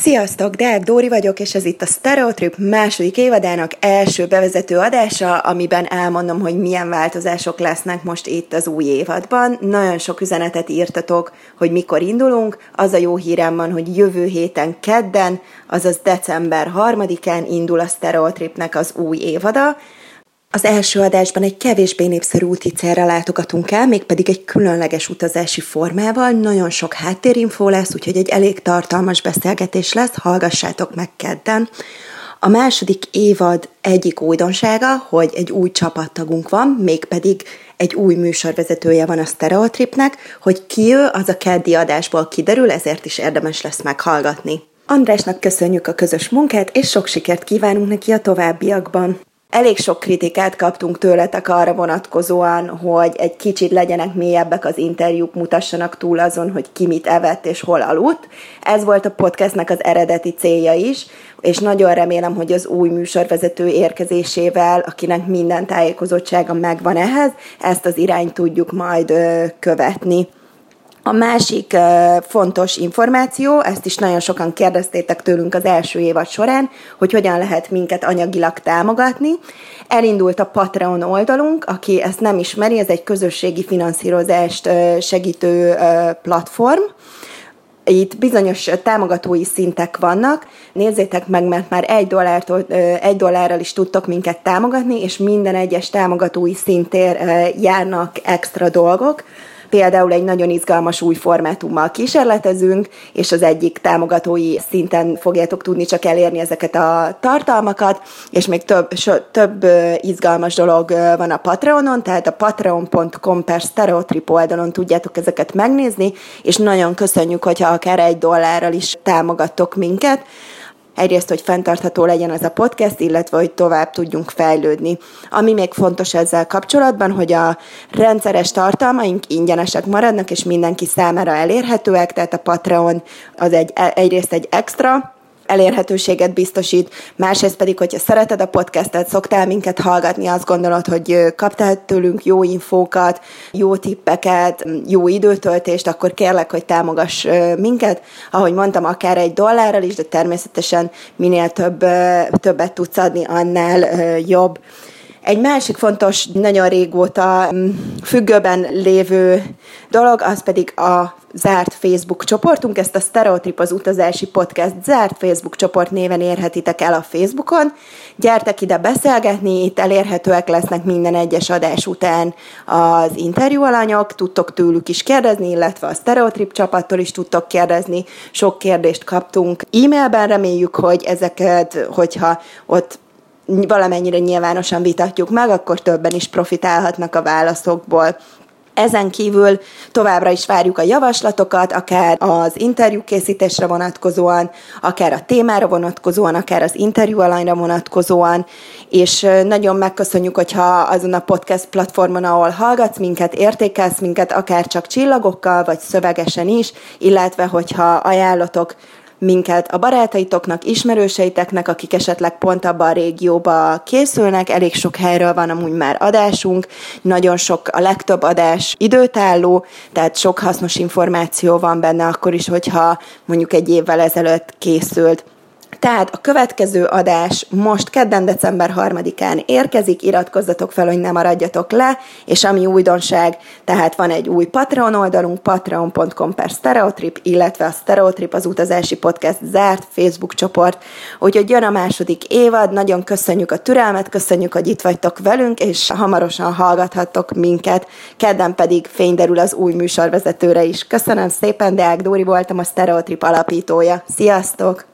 Sziasztok, Deák Dóri vagyok, és ez itt a Stereotrip második évadának első bevezető adása, amiben elmondom, hogy milyen változások lesznek most itt az új évadban. Nagyon sok üzenetet írtatok, hogy mikor indulunk. Az a jó hírem van, hogy jövő héten kedden, azaz december 3-án indul a Stereotripnek az új évada, az első adásban egy kevésbé népszerű úticélra látogatunk el, mégpedig egy különleges utazási formával, nagyon sok háttérinfó lesz, úgyhogy egy elég tartalmas beszélgetés lesz, hallgassátok meg kedden. A második évad egyik újdonsága, hogy egy új csapattagunk van, mégpedig egy új műsorvezetője van a Stereotripnek, hogy ki ő, az a keddi adásból kiderül, ezért is érdemes lesz meghallgatni. Andrásnak köszönjük a közös munkát, és sok sikert kívánunk neki a továbbiakban. Elég sok kritikát kaptunk tőletek arra vonatkozóan, hogy egy kicsit legyenek mélyebbek az interjúk, mutassanak túl azon, hogy ki mit evett és hol aludt. Ez volt a podcastnek az eredeti célja is, és nagyon remélem, hogy az új műsorvezető érkezésével, akinek minden tájékozottsága megvan ehhez, ezt az irányt tudjuk majd követni. A másik fontos információ, ezt is nagyon sokan kérdeztétek tőlünk az első évad során, hogy hogyan lehet minket anyagilag támogatni. Elindult a Patreon oldalunk, aki ezt nem ismeri, ez egy közösségi finanszírozást segítő platform. Itt bizonyos támogatói szintek vannak. Nézzétek meg, mert már egy, dollártól, egy dollárral is tudtok minket támogatni, és minden egyes támogatói szintér járnak extra dolgok Például egy nagyon izgalmas új formátummal kísérletezünk, és az egyik támogatói szinten fogjátok tudni csak elérni ezeket a tartalmakat, és még több, so, több izgalmas dolog van a Patreonon, tehát a patreon.com per stereotrip oldalon tudjátok ezeket megnézni, és nagyon köszönjük, hogyha akár egy dollárral is támogattok minket. Egyrészt, hogy fenntartható legyen ez a podcast, illetve, hogy tovább tudjunk fejlődni. Ami még fontos ezzel kapcsolatban, hogy a rendszeres tartalmaink ingyenesek maradnak, és mindenki számára elérhetőek, tehát a Patreon az egy, egyrészt egy extra, elérhetőséget biztosít, másrészt pedig, hogyha szereted a podcastet, szoktál minket hallgatni, azt gondolod, hogy kaptál tőlünk jó infókat, jó tippeket, jó időtöltést, akkor kérlek, hogy támogass minket. Ahogy mondtam, akár egy dollárral is, de természetesen minél több, többet tudsz adni, annál jobb. Egy másik fontos, nagyon régóta mm, függőben lévő dolog, az pedig a zárt Facebook csoportunk. Ezt a Stereotrip az utazási podcast zárt Facebook csoport néven érhetitek el a Facebookon. Gyertek ide beszélgetni, itt elérhetőek lesznek minden egyes adás után az interjú alanyok, tudtok tőlük is kérdezni, illetve a Stereotrip csapattól is tudtok kérdezni. Sok kérdést kaptunk e-mailben, reméljük, hogy ezeket, hogyha ott valamennyire nyilvánosan vitatjuk meg, akkor többen is profitálhatnak a válaszokból. Ezen kívül továbbra is várjuk a javaslatokat, akár az interjú készítésre vonatkozóan, akár a témára vonatkozóan, akár az interjú alanyra vonatkozóan, és nagyon megköszönjük, hogyha azon a podcast platformon, ahol hallgatsz minket, értékelsz minket, akár csak csillagokkal, vagy szövegesen is, illetve hogyha ajánlatok minket a barátaitoknak, ismerőseiteknek, akik esetleg pont abban a régióba készülnek. Elég sok helyről van amúgy már adásunk, nagyon sok, a legtöbb adás időtálló, tehát sok hasznos információ van benne akkor is, hogyha mondjuk egy évvel ezelőtt készült. Tehát a következő adás most kedden december 3-án érkezik, iratkozzatok fel, hogy ne maradjatok le, és ami újdonság, tehát van egy új Patreon oldalunk, patreon.com per Stereotrip, illetve a Stereotrip az utazási podcast zárt Facebook csoport, úgyhogy jön a második évad, nagyon köszönjük a türelmet, köszönjük, hogy itt vagytok velünk, és hamarosan hallgathattok minket, kedden pedig fényderül az új műsorvezetőre is. Köszönöm szépen, Deák Dóri voltam, a Stereotrip alapítója. Sziasztok!